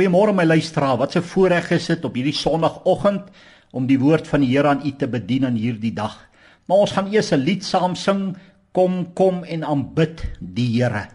Goeiemôre my luisteraar. Wat 'n voorreg is dit op hierdie Sondagoggend om die woord van die Here aan u te bedien in hierdie dag. Maar ons gaan eers 'n lied saam sing. Kom, kom en aanbid die Here.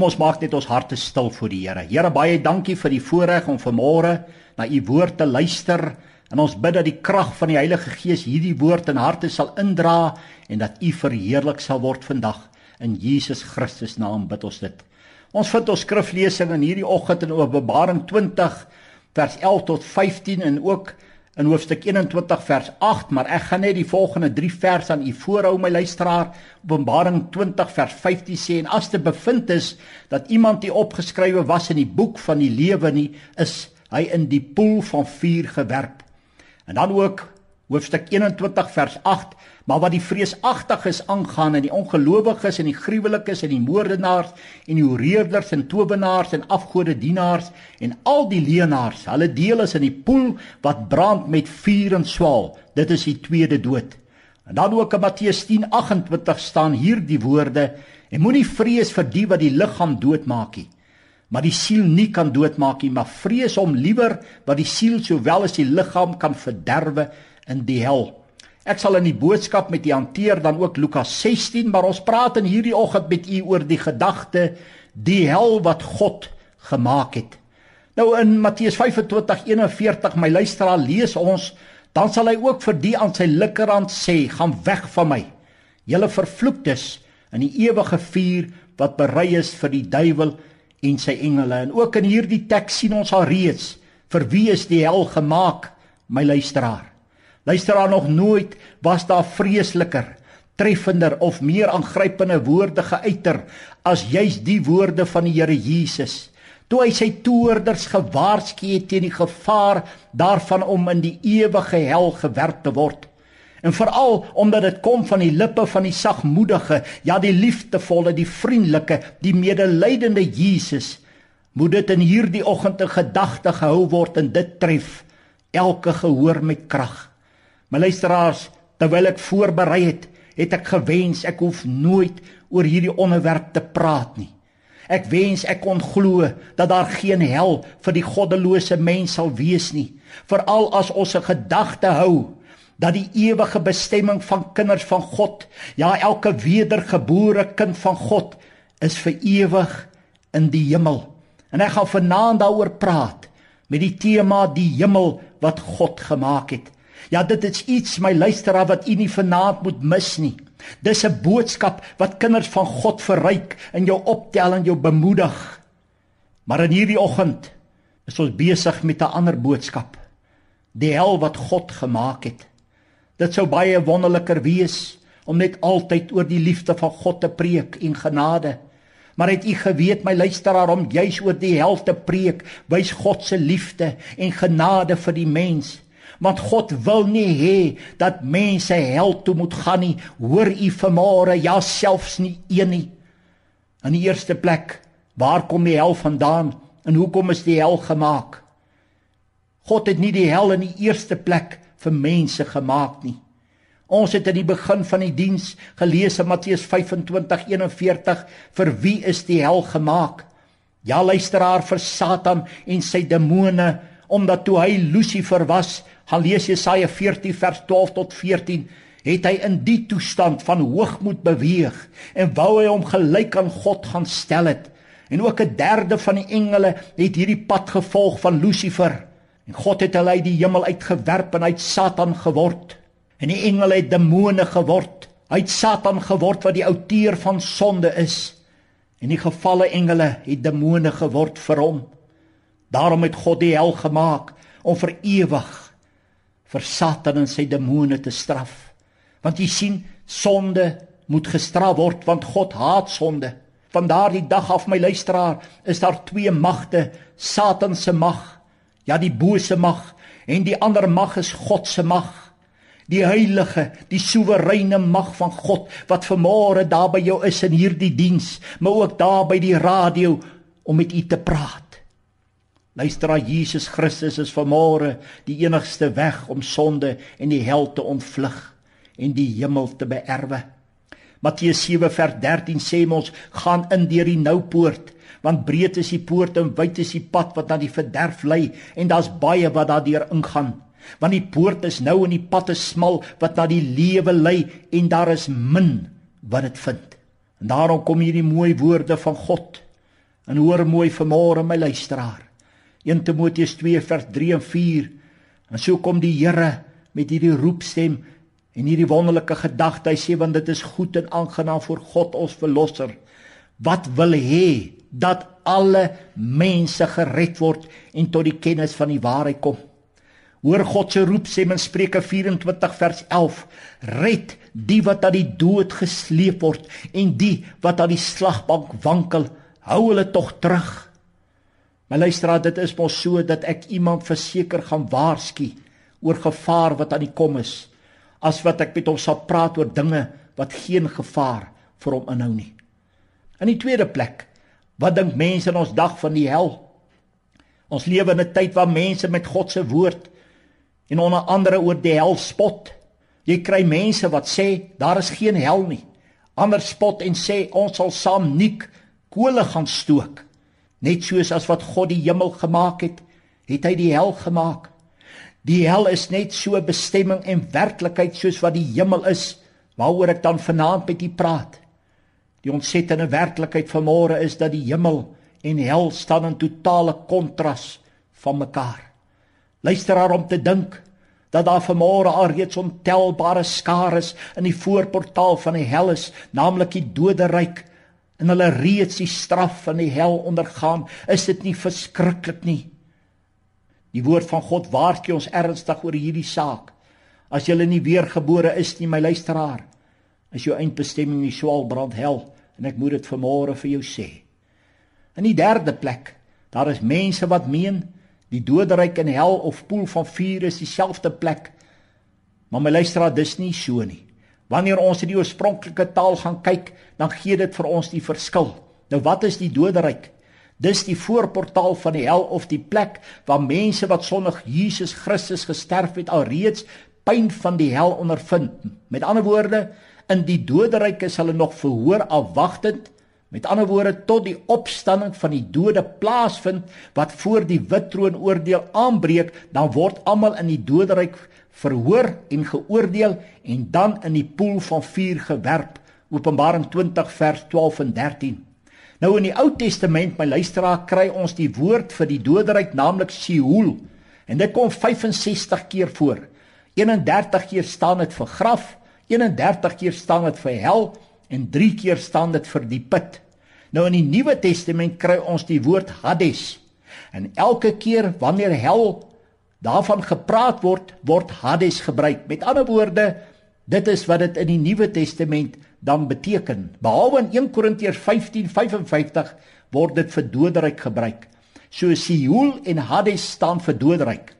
Kom ons maak net ons harte stil voor die Here. Here, baie dankie vir die voorreg om vanmôre na u woord te luister. En ons bid dat die krag van die Heilige Gees hierdie woord in harte sal indra en dat u verheerlik sal word vandag. In Jesus Christus naam bid ons dit. Ons vind ons skriflesing in hierdie oggend in Openbaring 20 vers 11 tot 15 en ook in hoofstuk 21 vers 8, maar ek gaan net die volgende 3 verse aan u voorhou my luisteraar. Openbaring 20 vers 15 sê en as dit bevind is dat iemand nie opgeskrywe was in die boek van die lewe nie, is hy in die poel van vuur gewerp. En dan ook hoofstuk 21 vers 8 maar wat die vreesagtiges aangaan en die ongelowiges en die gruwelikes en die moordenaars en die horeerders en towenaars en afgode dienaars en al die leenaars hulle deel is in die poel wat brand met vuur en swaal dit is die tweede dood en dan ook in Matteus 10:28 staan hier die woorde en moenie vrees vir die wat die liggaam doodmaak nie maar die siel nie kan doodmaak nie maar vrees hom liewer wat die siel sowel as die liggaam kan verderwe in die hel. Ek sal in die boodskap met u hanteer dan ook Lukas 16, maar ons praat in hierdie oggend met u oor die gedagte die hel wat God gemaak het. Nou in Matteus 25:41 my luisteraar lees ons dan sal hy ook vir die aan sy linkerhand sê gaan weg van my julle vervloektes in die ewige vuur wat berei is vir die duiwel en sy engele en ook in hierdie teks sien ons al reeds vir wie is die hel gemaak my luisteraar Luister aan nog nooit was daar vreesliker, treffender of meer aangrypende woorde geuiter as juis die woorde van die Here Jesus. Toe hy sy toorders gewaarsku het teen die gevaar daarvan om in die ewige hel gewerp te word. En veral omdat dit kom van die lippe van die sagmoedige, ja die liefdevolle, die vriendelike, die medelydende Jesus, moet dit in hierdie oggend 'n gedagte gehou word en dit tref elke gehoor met krag. My luisteraars, terwyl ek voorberei het, het ek gewens ek hoef nooit oor hierdie onderwerp te praat nie. Ek wens ek kon glo dat daar geen hel vir die goddelose mens sal wees nie, veral as ons 'n gedagte hou dat die ewige bestemming van kinders van God, ja elke wedergebore kind van God, is vir ewig in die hemel. En ek gaan vanaand daaroor praat met die tema die hemel wat God gemaak het. Ja, dit is iets my luisteraar wat u nie vanaand moet mis nie. Dis 'n boodskap wat kinders van God verryk en jou optel en jou bemoedig. Maar in hierdie oggend is ons besig met 'n ander boodskap. Die hel wat God gemaak het. Dit sou baie wonderliker wees om net altyd oor die liefde van God te preek en genade. Maar het u geweet my luisteraar om juis oor die hel te preek, wys God se liefde en genade vir die mens want God wil nie hê dat mense hel toe moet gaan nie. Hoor u vanmôre, ja selfs nie een nie. In die eerste plek, waar kom die hel vandaan en hoekom is die hel gemaak? God het nie die hel in die eerste plek vir mense gemaak nie. Ons het in die begin van die diens gelees in Matteus 25:41 vir wie is die hel gemaak? Ja luisteraar vir Satan en sy demone omdat toe hy Lucifer was, gaan lees Jesaja 14 vers 12 tot 14, het hy in die toestand van hoogmoed beweeg en wou hy hom gelyk aan God gaan stel het. En ook 'n derde van die engele het hierdie pad gevolg van Lucifer. En God het hulle uit die hemel uitgewerp en uit Satan geword. En die engele het demone geword. Uit Satan geword wat die outeur van sonde is. En die gefalle engele het demone geword vir hom. Daarom het God die hel gemaak om vir ewig vir Satan en sy demone te straf. Want jy sien, sonde moet gestraf word want God haat sonde. Van daardie dag af my luisteraar, is daar twee magte, Satan se mag, ja die bose mag en die ander mag is God se mag. Die heilige, die soewereine mag van God wat vanmôre daar by jou is in hierdie diens, maar ook daar by die radio om met u te praat. Luister, Jesus Christus is vanmôre die enigste weg om sonde en die hel te ontvlug en die hemel te beerwe. Matteus 7 vers 13 sê ons gaan in deur die nou poort want breed is die poort en wyd is die pad wat na die verderf lei en daar's baie wat daardeur ingaan. Want die poort is nou en die pad is smal wat na die lewe lei en daar is min wat dit vind. En daarom kom hierdie mooi woorde van God. En hoor mooi vanmôre my luisteraar 1 Timoteus 2 vers 3 en 4. En so kom die Here met hierdie roepstem en hierdie wonderlike gedagte. Hy sê want dit is goed en aangenaam vir God ons verlosser wat wil hê dat alle mense gered word en tot die kennis van die waarheid kom. Hoor God se roepstem in Spreuke 24 vers 11: Red die wat aan die dood gesleep word en die wat aan die slagbank wankel, hou hulle tog terug. My luisteraar, dit is mos so dat ek iemand verseker gaan waarsku oor gevaar wat aan die kom is, as wat ek met hom sal praat oor dinge wat geen gevaar vir hom inhou nie. In die tweede plek, wat dink mense in ons dag van die hel? Ons lewe in 'n tyd waar mense met God se woord en onder andere oor die hel spot. Jy kry mense wat sê daar is geen hel nie. Ander spot en sê ons sal saam nik kole gaan stook. Net soos as wat God die hemel gemaak het, het hy die hel gemaak. Die hel is net so bestemming en werklikheid soos wat die hemel is, waaroor ek dan vanaand met u praat. Die ontsettende werklikheid van môre is dat die hemel en hel staan in totale kontras van mekaar. Luister haar om te dink dat daar vanmôre al reeds ontelbare skares in die voorportaal van die hel is, naamlik die doderyk en hulle reeds die straf van die hel ondergaan, is dit nie verskriklik nie? Die woord van God waarsku ons ernstig oor hierdie saak. As jy nie weergebore is nie, my luisteraar, is jou eindbestemming die swaalbrand hel en ek moet dit vanmôre vir jou sê. In die derde plek, Daar is mense wat meen die doderyk en hel of poel van vuur is dieselfde plek. Maar my luisteraar, dis nie so nie. Wanneer ons in die oorspronklike taal gaan kyk, dan gee dit vir ons die verskil. Nou wat is die doderyk? Dis die voorportaal van die hel of die plek waar mense wat sonder Jesus Christus gesterf het alreeds pyn van die hel ondervind. Met ander woorde, in die doderyk is hulle nog verhoor afwagtend. Met ander woorde, tot die opstanding van die dode plaasvind wat voor die wit troon oordeel aanbreek, dan word almal in die doderyk verhoor en geoordeel en dan in die poel van vuur gewerp. Openbaring 20 vers 12 en 13. Nou in die Ou Testament, my luisteraar, kry ons die woord vir die doderyk, naamlik Sheol. En dit kom 65 keer voor. 31 keer staan dit vir graf, 31 keer staan dit vir hel en 3 keer staan dit vir die put. Nou in die Nuwe Testament kry ons die woord Hades. En elke keer wanneer hel daarvan gepraat word, word Hades gebruik. Met ander woorde, dit is wat dit in die Nuwe Testament dan beteken. Behalwe in 1 Korintiërs 15:55 word dit vir doderyk gebruik. So Sheol en Hades staan vir doderyk.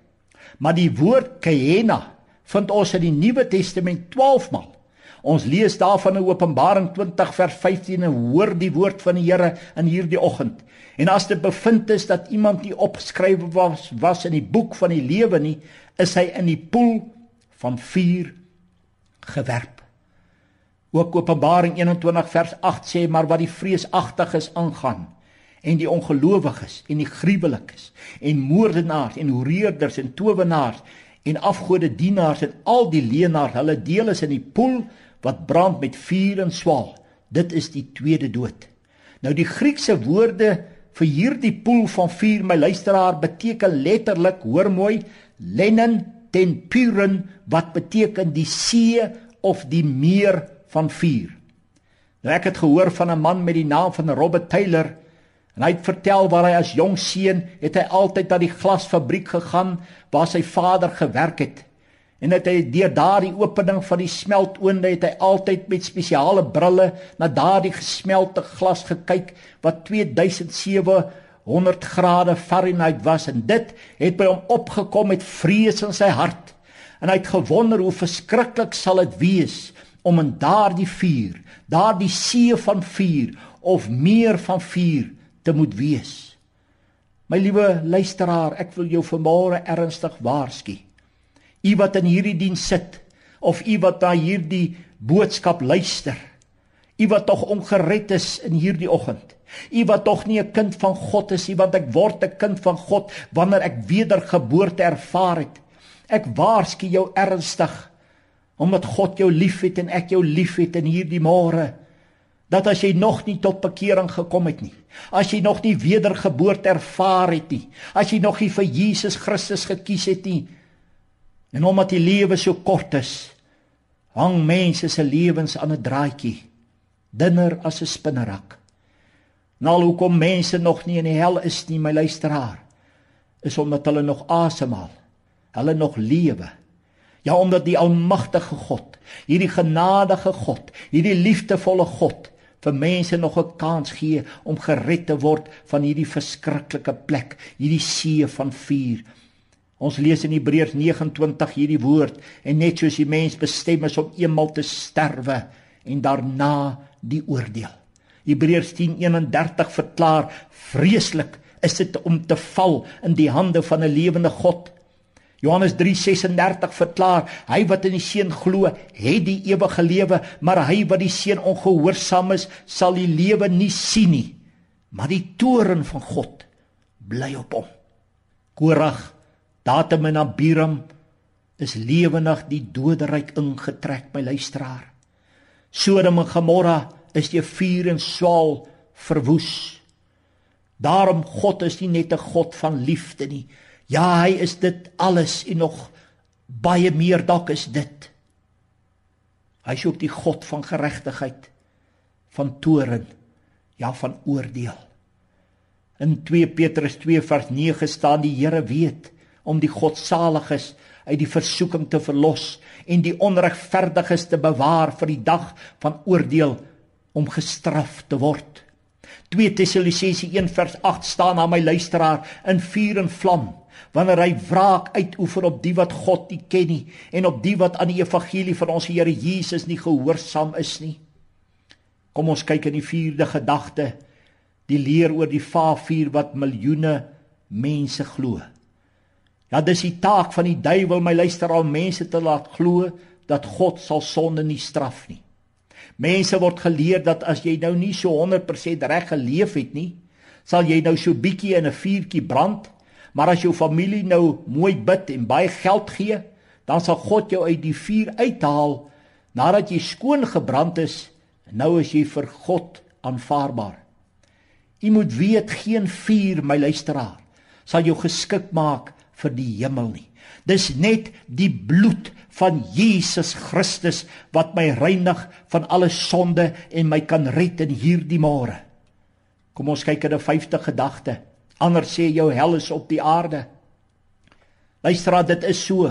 Maar die woord Gehenna vind ons in die Nuwe Testament 12 maal. Ons lees daarvan in Openbaring 20 vers 15 en hoor die woord van die Here in hierdie oggend. En as dit bevind is dat iemand nie opgeskrywe was was in die boek van die lewe nie, is hy in die poel van vuur gewerp. Ook Openbaring 21 vers 8 sê maar wat die vreesagtiges aangaan en die ongelowiges en die gruwelikes en moordenaars en horeerders en towenaars en afgode dienaars en al die leenaars hulle deel is in die poel wat brand met vuur en swaal. Dit is die tweede dood. Nou die Griekse woorde vir hierdie poel van vuur, my luisteraar, beteken letterlik, hoor mooi, lennen ten puren wat beteken die see of die meer van vuur. Nou ek het gehoor van 'n man met die naam van Robert Taylor en hy het vertel waar hy as jong seun het hy altyd na die glasfabriek gegaan waar sy vader gewerk het. En het hy deur daardie opening van die smeltoonde het hy altyd met spesiale brille na daardie gesmelte glas gekyk wat 2700 grade Fahrenheit was en dit het by hom opgekom met vrees in sy hart. En hy het gewonder hoe verskriklik sal dit wees om in daardie vuur, daardie see van vuur of meer van vuur te moet wees. My liewe luisteraar, ek wil jou vanmôre ernstig waarsku. U wat in hierdie diens sit of u wat na hierdie boodskap luister. U wat tog ongered is in hierdie oggend. U wat tog nie 'n kind van God is nie, want ek word 'n kind van God wanneer ek wedergeboorte ervaar het. Ek waarsku jou ernstig omdat God jou liefhet en ek jou liefhet in hierdie môre dat as jy nog nie tot bekering gekom het nie, as jy nog nie wedergeboorte ervaar het nie, as jy nog nie vir Jesus Christus gekies het nie, En omdat die lewe so kort is, hang mense se lewens aan 'n draadjie, dunner as 'n spinnerak. Nou hoekom mense nog nie in die hel is nie, my luisteraar, is omdat hulle nog asemhaal. Hulle nog lewe. Ja, omdat die almagtige God, hierdie genadige God, hierdie liefdevolle God vir mense nog 'n kans gee om gered te word van hierdie verskriklike plek, hierdie see van vuur. Ons lees in Hebreërs 29 hierdie woord en net soos die mens bestem is om eenmal te sterwe en daarna die oordeel. Hebreërs 10:31 verklaar vreeslik is dit om te val in die hande van 'n lewende God. Johannes 3:36 verklaar hy wat in die seun glo, het die ewige lewe, maar hy wat die seun ongehoorsaam is, sal die lewe nie sien nie, maar die toorn van God bly op hom. Korag Datum en Abiram is lewendig die doderyk ingetrek my luisteraar. Sodom en Gomorra is deur vuur en swaal verwoes. Daarom God is nie net 'n God van liefde nie. Ja, hy is dit alles en nog baie meer dalk is dit. Hy is ook die God van geregtigheid, van toorn, ja van oordeel. In 2 Petrus 2 vers 9 staan die Here weet om die godsaliges uit die versoeking te verlos en die onregverdiges te bewaar vir die dag van oordeel om gestraf te word. 2 Tessalonisense 1 vers 8 staan aan my luisteraar in vuur en vlam wanneer hy wraak uitoefen op die wat God nie ken nie en op die wat aan die evangelie van ons Here Jesus nie gehoorsaam is nie. Kom ons kyk in die vierde gedagte, die leer oor die Vavuur wat miljoene mense glo. Ja, dis die taak van die duiwel my luisteraar om mense te laat glo dat God sal sonde nie straf nie. Mense word geleer dat as jy nou nie so 100% reg geleef het nie, sal jy nou so bietjie in 'n vuurtjie brand, maar as jou familie nou mooi bid en baie geld gee, dan sal God jou uit die vuur uithaal nadat jy skoon gebrand is. Nou is jy vir God aanvaarbaar. Jy moet weet geen vuur, my luisteraar, sal jou geskik maak vir die hemel nie. Dis net die bloed van Jesus Christus wat my reinig van alle sonde en my kan red in hierdie môre. Kom ons kyk in 'n vyfde gedagte. Anders sê jou hel is op die aarde. Luister, dit is so.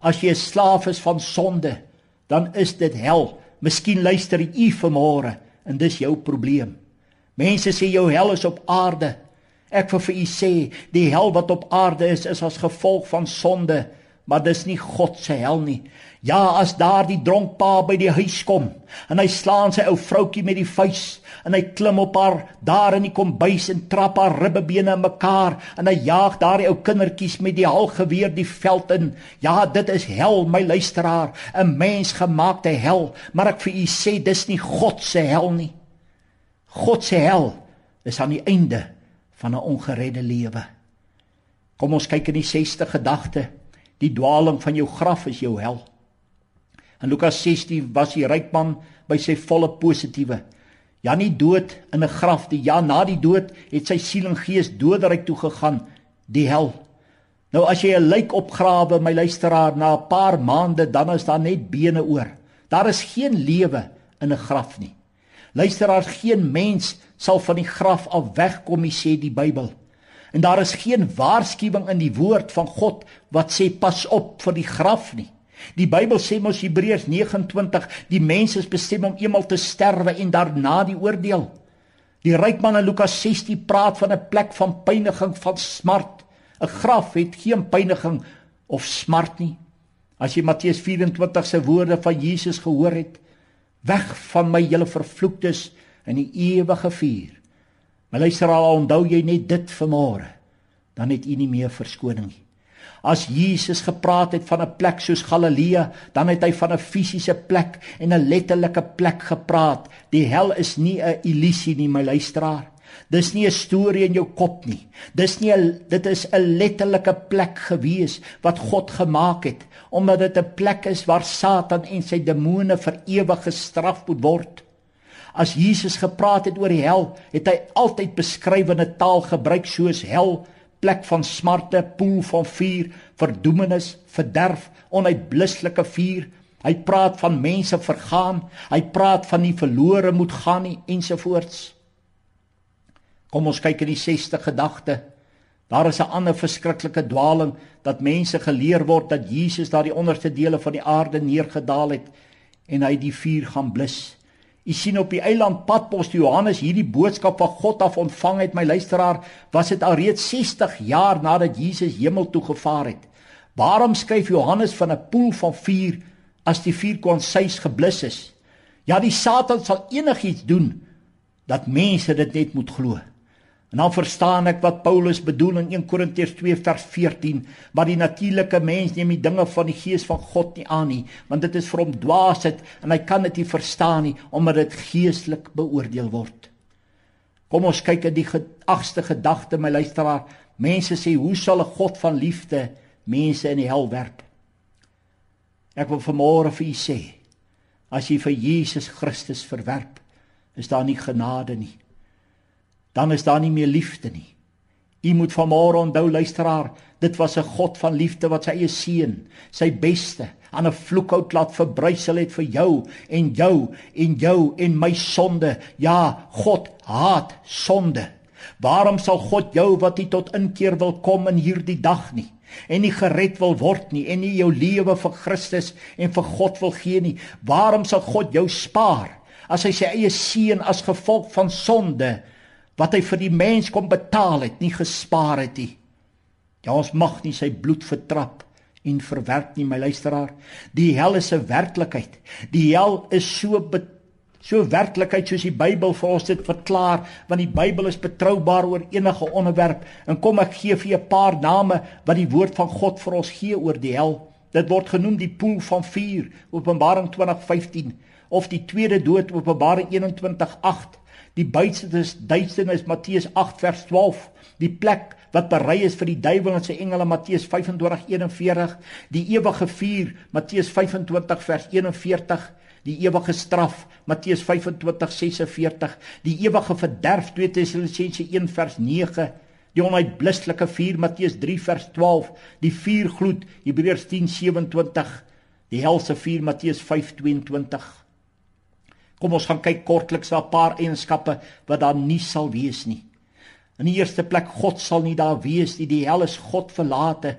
As jy 'n slaaf is van sonde, dan is dit hel. Miskien luister u vanmôre en dis jou probleem. Mense sê jou hel is op aarde. Ek wil vir u sê, die hel wat op aarde is, is as gevolg van sonde maar dis nie God se hel nie. Ja, as daardie dronk pa by die huis kom en hy slaan sy ou vroutjie met die vuis en hy klim op haar daar in die kombuis en trap haar ribbebene in mekaar en hy jaag daardie ou kindertjies met die halgeweer die veld in. Ja, dit is hel, my luisteraar, 'n mensgemaakte hel, maar ek vir u sê dis nie God se hel nie. God se hel is aan die einde van 'n ongeredde lewe. Kom ons kyk in die 6ste gedagte. Die dwaaling van jou graf is jou hel. In Lukas 16 was die ryk man by sy volle positiewe. Ja nie dood in 'n graf die ja na die dood het sy siel en gees doderyk toe gegaan, die hel. Nou as jy 'n lijk opgrawe, my luisteraar, na 'n paar maande dan is daar net bene oor. Daar is geen lewe in 'n graf nie. Luisteraar, geen mens sal van die graf af wegkom nie, sê die Bybel. En daar is geen waarskuwing in die woord van God wat sê pas op vir die graf nie. Die Bybel sê mos Hebreërs 29, die mens is bestem om eenmal te sterwe en daarna die oordeel. Die ryk man in Lukas 16 praat van 'n plek van pyniging, van smart. 'n Graf het geen pyniging of smart nie. As jy Matteus 24 se woorde van Jesus gehoor het, weg van my julle vervloektes in die ewige vuur. Maar luister al, onthou jy net dit vanmôre, dan het u nie meer verskoning nie. As Jesus gepraat het van 'n plek soos Galilea, dan het hy van 'n fisiese plek en 'n letterlike plek gepraat. Die hel is nie 'n illusie nie, my luisteraar. Dis nie 'n storie in jou kop nie. Dis nie 'n dit is 'n letterlike plek gewees wat God gemaak het, omdat dit 'n plek is waar Satan en sy demone vir ewig gestraf moet word. As Jesus gepraat het oor die hel, het hy altyd beskrywende taal gebruik soos hel, plek van smarte, poel van vuur, verdoemenis, verderf, onuitblusselike vuur. Hy praat van mense vergaan, hy praat van nie verlore moet gaan nie ensovoorts. Kom ons kyk in die 6ste gedagte. Daar is 'n ander verskriklike dwaling dat mense geleer word dat Jesus daardie onderste dele van die aarde neergedaal het en hy die vuur gaan blus. U sien op die eiland Patmos Johannes hierdie boodskap van God af ontvang het my luisteraar was dit al reeds 60 jaar nadat Jesus hemel toe gevaar het. Waarom skryf Johannes van 'n poel van vuur as die vuur kon sys geblus is? Ja, die Satan sal enigiets doen dat mense dit net moet glo. En dan verstaan ek wat Paulus bedoel in 1 Korintiërs 2 vers 14, maar die natuurlike mens neem die dinge van die gees van God nie aan nie, want dit is vir hom dwaasheid en hy kan dit nie verstaan nie omdat dit geestelik beoordeel word. Kom ons kyk in die agste gedagte my luisteraar. Mense sê, "Hoe sal 'n God van liefde mense in die hel werp?" Ek wil vanmôre vir u sê, as jy vir Jesus Christus verwerp, is daar nie genade nie dan is daar nie meer liefde nie. U moet vanmôre onthou luisteraar, dit was 'n God van liefde wat sy eie seun, sy beste, aan 'n vloekhout laat verbrysel het vir jou en jou en jou en my sonde. Ja, God haat sonde. Waarom sal God jou wat nie tot inkeer wil kom in hierdie dag nie en nie gered wil word nie en nie jou lewe vir Christus en vir God wil gee nie? Waarom sal God jou spaar as hy sy eie seun as gevolg van sonde wat hy vir die mens kom betaal het, nie gespaar het nie. Ja, ons mag nie sy bloed vertrap en verwerp nie, my luisteraar. Die hel is 'n werklikheid. Die hel is so so werklikheid soos die Bybel vir ons dit verklaar, want die Bybel is betroubaar oor enige onderwerp. En kom ek gee vir 'n paar name wat die woord van God vir ons gee oor die hel. Dit word genoem die poel van vuur, Openbaring 20:15, of die tweede dood, Openbaring 21:8. Die buitetes duisternis Matteus 8 vers 12, die plek wat berei is vir die duiwel en sy engele Matteus 25:41, die ewige vuur Matteus 25 vers 41, die ewige straf Matteus 25:46, die ewige verderf 2 Tessalonisense 1 vers 9 die onuitblusselike vuur Matteus 3 vers 12 die vuurgloed Hebreërs 10:27 die helse vuur Matteus 5:22 Kom ons gaan kyk kortliks na 'n paar eienskappe wat daar nie sal wees nie. In die eerste plek God sal nie daar wees nie. Die hel is God verlate.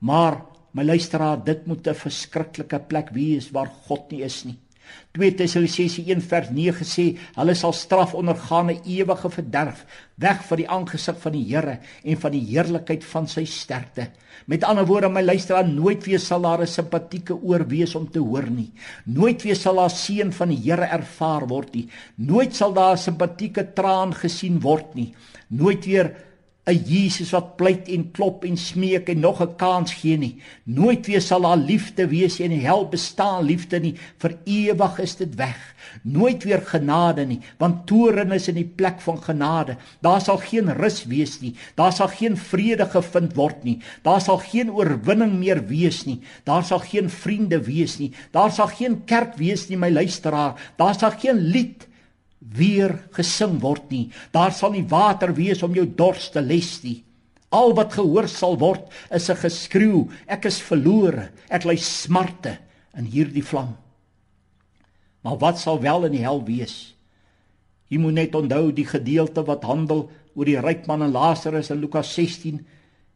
Maar my luisteraar, dit moet 'n verskriklike plek wees waar God nie is nie. 2 Tessalonisense 1 vers 9 sê hulle sal straf ondergaan 'n ewige verderf weg van die aangesig van die Here en van die heerlikheid van sy sterkte. Met ander woorde my luisteraar nooit weer sal daar 'n simpatieke oor wees om te hoor nie. Nooit weer sal daar seën van die Here ervaar word nie. Nooit sal daar 'n simpatieke traan gesien word nie. Nooit weer 'n Jesus wat pleit en klop en smeek en nog 'n kans gee nie. Nooit weer sal daar liefde wees en hel bestaan liefde nie. Vir ewig is dit weg. Nooit weer genade nie, want toorn is in die plek van genade. Daar sal geen rus wees nie. Daar sal geen vrede gevind word nie. Daar sal geen oorwinning meer wees nie. Daar sal geen vriende wees nie. Daar sal geen kerk wees nie, my luisteraar. Daar sal geen lied weer gesing word nie. Daar sal nie water wees om jou dors te les nie. Al wat gehoor sal word is 'n geskreeu, ek is verlore, ek ly smarte in hierdie vlam. Maar wat sal wel in die hel wees? Jy moet net onthou die gedeelte wat handel oor die ryk man en Lazarus in Lukas 16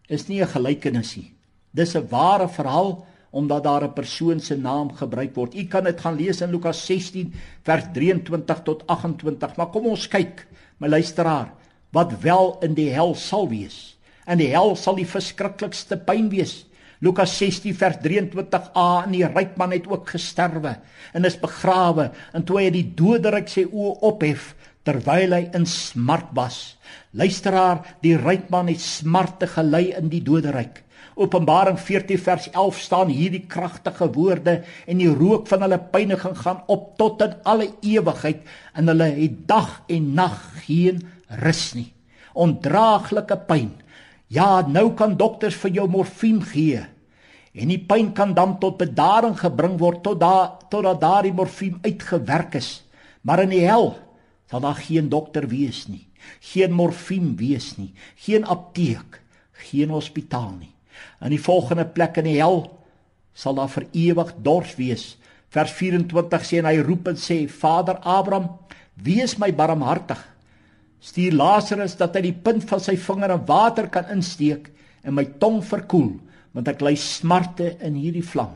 is nie 'n gelykenis nie. Dis 'n ware verhaal omdat daar 'n persoon se naam gebruik word. U kan dit gaan lees in Lukas 16 vers 23 tot 28. Maar kom ons kyk, my luisteraar, wat wel in die hel sal wees. In die hel sal die verskriklikste pyn wees. Lukas 16 vers 23a en die ryk man het ook gesterwe en is begrawe en toe hy die doderyk sy oë ophef terwyl hy in smart was. Luisteraar, die ryk man het smarte gely in die doderyk. Openbaring 14 vers 11 staan hierdie kragtige woorde en die rook van hulle pyniging gaan op tot in alle ewigheid en hulle het dag en nag geen rus nie. Ondraaglike pyn. Ja, nou kan dokters vir jou morfine gee. En die pyn kan dan tot bedaring gebring word tot daar totdat daardie morfine uitgewerk is. Maar in die hel sal daar geen dokter wees nie, geen morfine wees nie, geen apteek, geen hospitaal nie. In die volgende plek in die hel sal daar vir ewig dors wees. Vers 24 sê en hy roep en sê: Vader Abraham, wees my barmhartig. Stuur Lazarus dat hy die punt van sy vinger in water kan insteek en my tong verkoel, want ek ly smarte in hierdie vlam.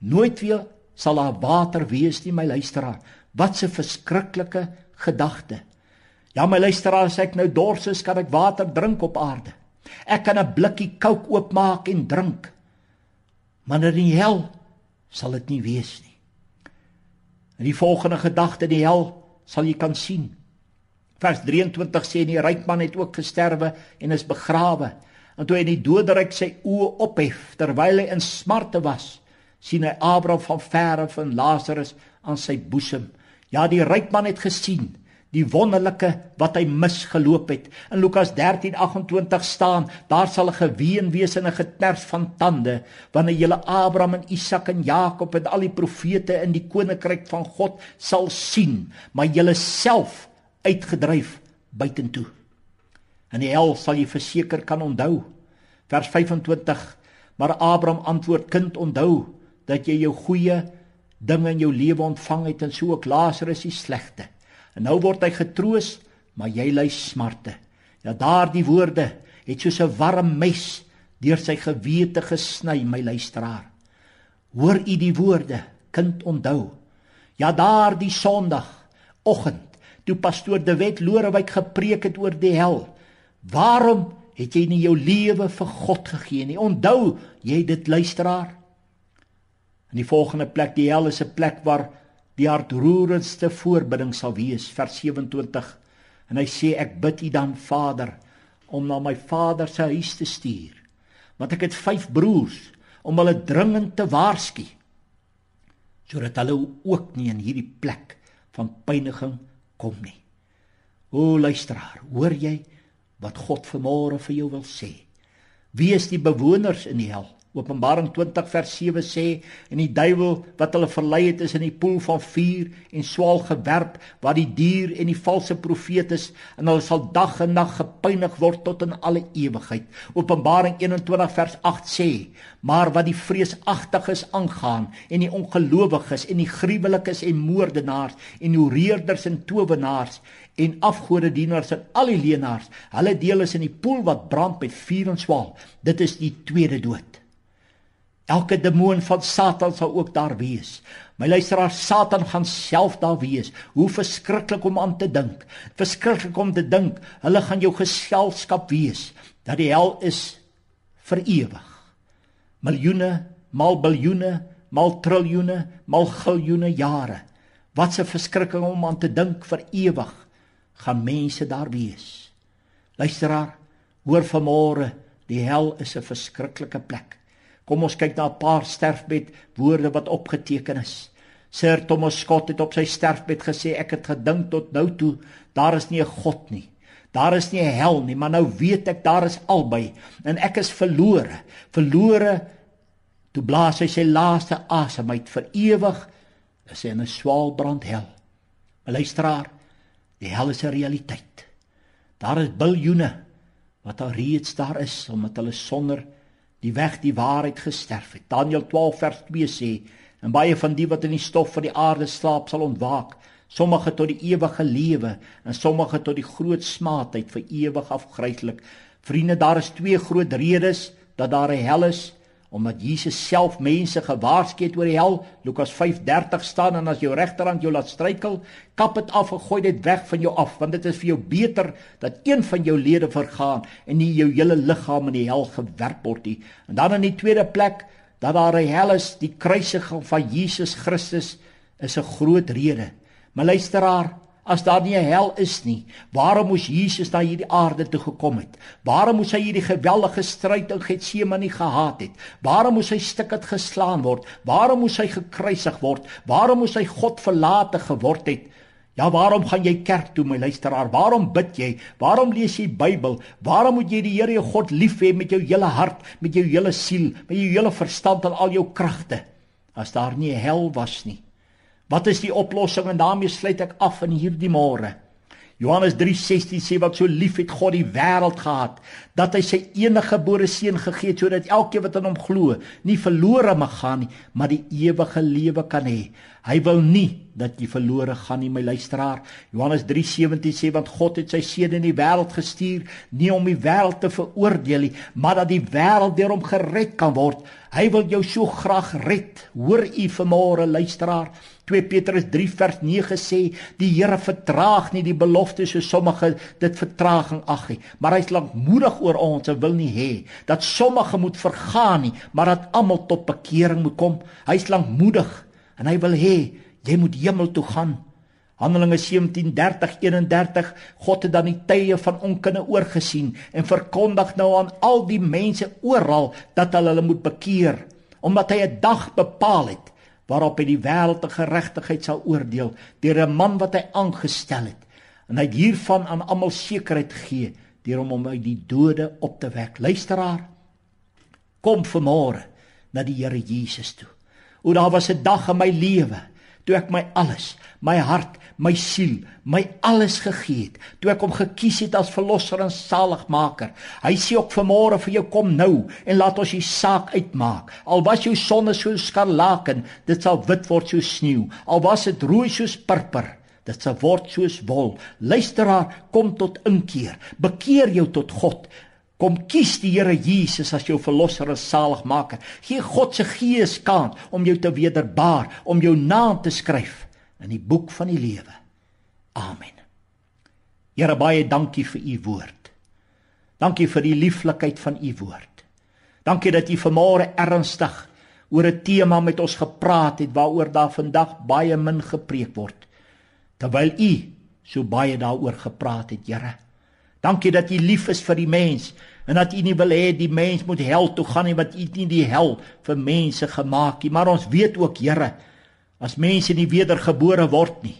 Nooit weer sal daar water wees nie, my luisteraar. Wat 'n verskriklike gedagte. Ja, my luisteraar, as ek nou dors is, kan ek water drink op aarde. Ek kan 'n blikkie kook oopmaak en drink. Maar in die hel sal dit nie wees nie. In die volgende gedagte in die hel sal jy kan sien. Vers 23 sê die ryk man het ook gesterwe en is begrawe. En toe hy in die doderyk sy oë ophef terwyl hy in smarte was, sien hy Abraham van verre van Lazarus aan sy boesem. Ja, die ryk man het gesien die wonderlike wat hy misgeloop het. In Lukas 13:28 staan, daar sal 'n geween wees en 'n geters van tande wanneer julle Abraham en Isak en Jakob en al die profete in die koninkryk van God sal sien, maar julle self uitgedryf buitentoe. In die hel sal jy verseker kan onthou. Vers 25. Maar Abraham antwoord: Kind, onthou dat jy jou goeie dinge in jou lewe ontvang het en so ook Lazarus die slegte. En nou word hy getroos, maar jy ly smarte. Ja daardie woorde het soos 'n warm mes deur sy gewete gesny, my luisteraar. Hoor u die woorde, kind onthou. Ja daardie Sondag oggend toe pastoor De Wet Lorewyk gepreek het oor die hel. Waarom het jy nie jou lewe vir God gegee nie? Onthou jy dit luisteraar? In die volgende plek, die hel is 'n plek waar die hartroerendste voorbidding sal wees, vers 27. En hy sê ek bid U dan Vader om na my Vader se huis te stuur, want ek het 5 broers om hulle dringend te waarsku sodat hulle ook nie in hierdie plek van pyniging kom nie. O luisteraar, hoor jy wat God vanmôre vir jou wil sê? Wie is die bewoners in die hel? Openbaring 20 vers 7 sê en die duiwel wat hulle verlei het is in die poel van vuur en swaal gewerp waar die dier en die valse profeet is en hulle sal dag en nag gepynig word tot in alle ewigheid. Openbaring 21 vers 8 sê: Maar wat die vreesagtiges aangaan en die ongelowiges en die gruwelikes en moordenaars en hoereerders en towenaars en afgodedienaars en al die leenaars, hulle deel is in die poel wat brand met vuur en swaal. Dit is die tweede dood. Elke demoon van Satan sal ook daar wees. My luisteraar, Satan gaan self daar wees. Hoe verskriklik om aan te dink. Verskriklik om te dink hulle gaan jou geselskap wees. Dat die hel is vir ewig. Miljoene, mal biljoene, mal triljoene, mal giljoene jare. Wat 'n verskrikking om aan te dink vir ewig gaan mense daar wees. Luisteraar, hoor vanmôre, die hel is 'n verskriklike plek. Kom ons kyk na 'n paar sterfbed woorde wat opgeteken is. Sir Thomas Scott het op sy sterfbed gesê ek het gedink tot nou toe daar is nie 'n God nie. Daar is nie 'n hel nie, maar nou weet ek daar is albei en ek is verlore. Verlore toe blaas hy sy laaste asem uit vir ewig is hy in 'n swaalbrand hel. Luisteraar, die hel is 'n realiteit. Daar is biljoene wat al reeds daar is omdat hulle sonder die weg die waarheid gesterf het. Daniël 12 vers 2 sê en baie van die wat in die stof van die aarde slaap sal ontwaak, sommige tot die ewige lewe en sommige tot die groot smaadheid vir ewig afgryslik. Vriende, daar is twee groot redes dat daar 'n hel is omdat Jesus self mense gewaarsku het oor die hel. Lukas 5:30 staan en as jou regterhand jou laat struikel, kap dit af en gooi dit weg van jou af, want dit is vir jou beter dat een van jou lede vergaan en nie jou hele liggaam in die hel gewerp word nie. En dan in die tweede plek dat daar 'n hel is, die kruisiging van Jesus Christus is 'n groot rede. Maar luisteraar, As daar nie 'n hel is nie, waarom moes Jesus na hierdie aarde toe gekom het? Waarom moes hy hierdie geweldige stryd in Getsemane gehad het? Waarom moes hy stukkend geslaan word? Waarom moes hy gekruisig word? Waarom moes hy God verlate geword het? Ja, waarom gaan jy kerk toe, my luisteraar? Waarom bid jy? Waarom lees jy Bybel? Waarom moet jy die Here jou God lief hê met jou hele hart, met jou hele siel, met jou hele verstand en al jou kragte? As daar nie hel was nie, Wat is die oplossing en daarmee sluit ek af in hierdie môre. Johannes 3:16 sê wat so lief het God die wêreld gehad dat hy sy enige gebore seun gegee het sodat elkeen wat aan hom glo nie verlore mag gaan nie, maar die ewige lewe kan hê. Hy wil nie dat jy verlore gaan nie, my luisteraar. Johannes 3:17 sê want God het sy seun in die wêreld gestuur nie om die wêreld te veroordeel nie, maar dat die wêreld deur hom gered kan word. Hy wil jou so graag red. Hoor u vanmôre luisteraar? 2 Petrus 3 vers 9 sê die Here vertraag nie die belofte so sommige dit vertraging ag nie, maar hy's lankmoedig oor ons en wil nie hê dat sommige moet vergaan nie, maar dat almal tot bekering moet kom. Hy's lankmoedig en hy wil hê jy moet hemel toe gaan. Handelinge 17:30-31 God het dan die tye van onkunde oorgesien en verkondig nou aan al die mense oral dat hulle hulle moet bekeer omdat hy 'n dag bepaal het waarop hy die wêreld te geregtigheid sal oordeel deur 'n man wat hy aangestel het. En hy het hiervan aan almal sekerheid gegee deur hom om uit die dode op te wek. Luisteraar kom vanmôre na die Here Jesus toe o daar was 'n dag in my lewe toe ek my alles, my hart, my siel, my alles gegee het, toe ek hom gekies het as verlosser en saligmaker. Hy sê ook vanmôre vir jou kom nou en laat ons die saak uitmaak. Al was jou sonde so skarlaken, dit sal wit word soos sneeu. Al was dit rooi soos purper, dit sal word soos wol. Luisteraar, kom tot inkeer. Bekeer jou tot God. Kom kies die Here Jesus as jou verlosser en saligmaker. Gee God se gees kans om jou te wederbaar, om jou naam te skryf in die boek van die lewe. Amen. Here baie dankie vir u woord. Dankie vir die lieflikheid van u woord. Dankie dat u vanmôre ernstig oor 'n tema met ons gepraat het waaroor daar vandag baie min gepreek word. Terwyl u so baie daaroor gepraat het, Here. Dankie dat u lief is vir die mens en dat u nie wil hê die mens moet hel toe gaan nie wat u nie die hel vir mense gemaak nie, maar ons weet ook, Here, as mense nie wedergebore word nie,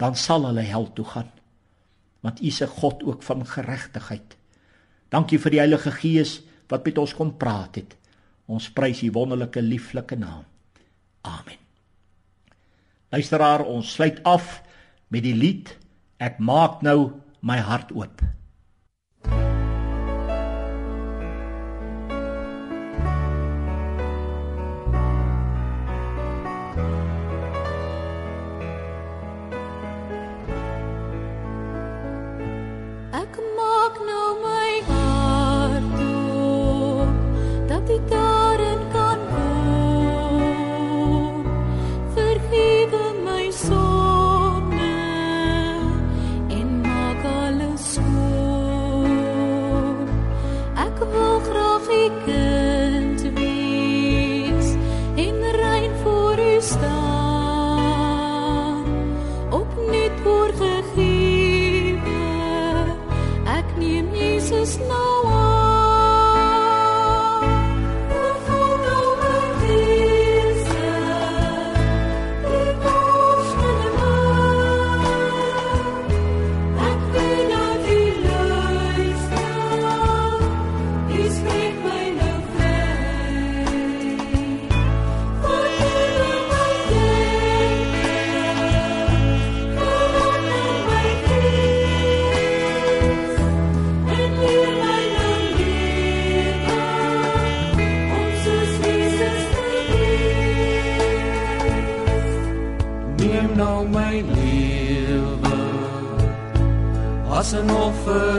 dan sal hulle hel toe gaan. Want u is 'n God ook van geregtigheid. Dankie vir die Heilige Gees wat met ons kom praat het. Ons prys u wonderlike lieflike naam. Amen. Luisteraar, ons sluit af met die lied Ek maak nou my hart oop.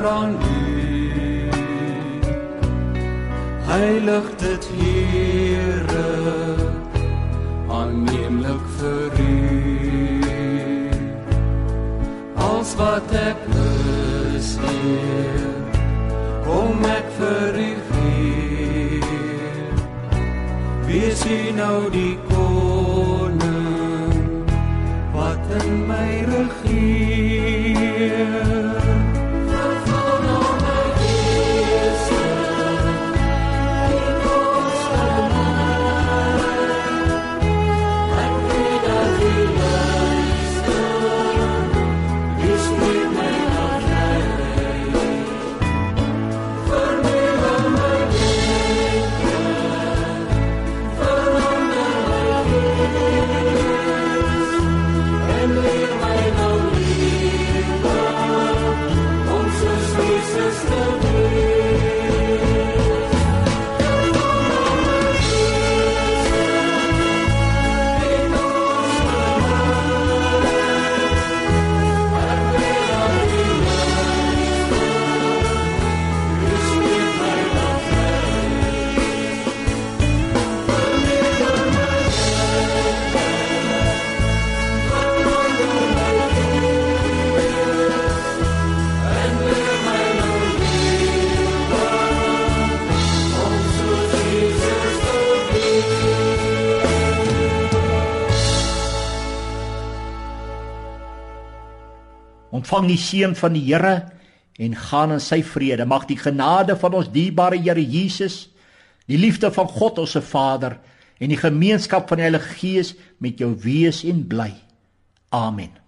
Aan U. Heilig dit Here, ontvang die seën van die Here en gaan in sy vrede. Mag die genade van ons dierbare Here Jesus, die liefde van God ons se Vader en die gemeenskap van die Heilige Gees met jou wees en bly. Amen.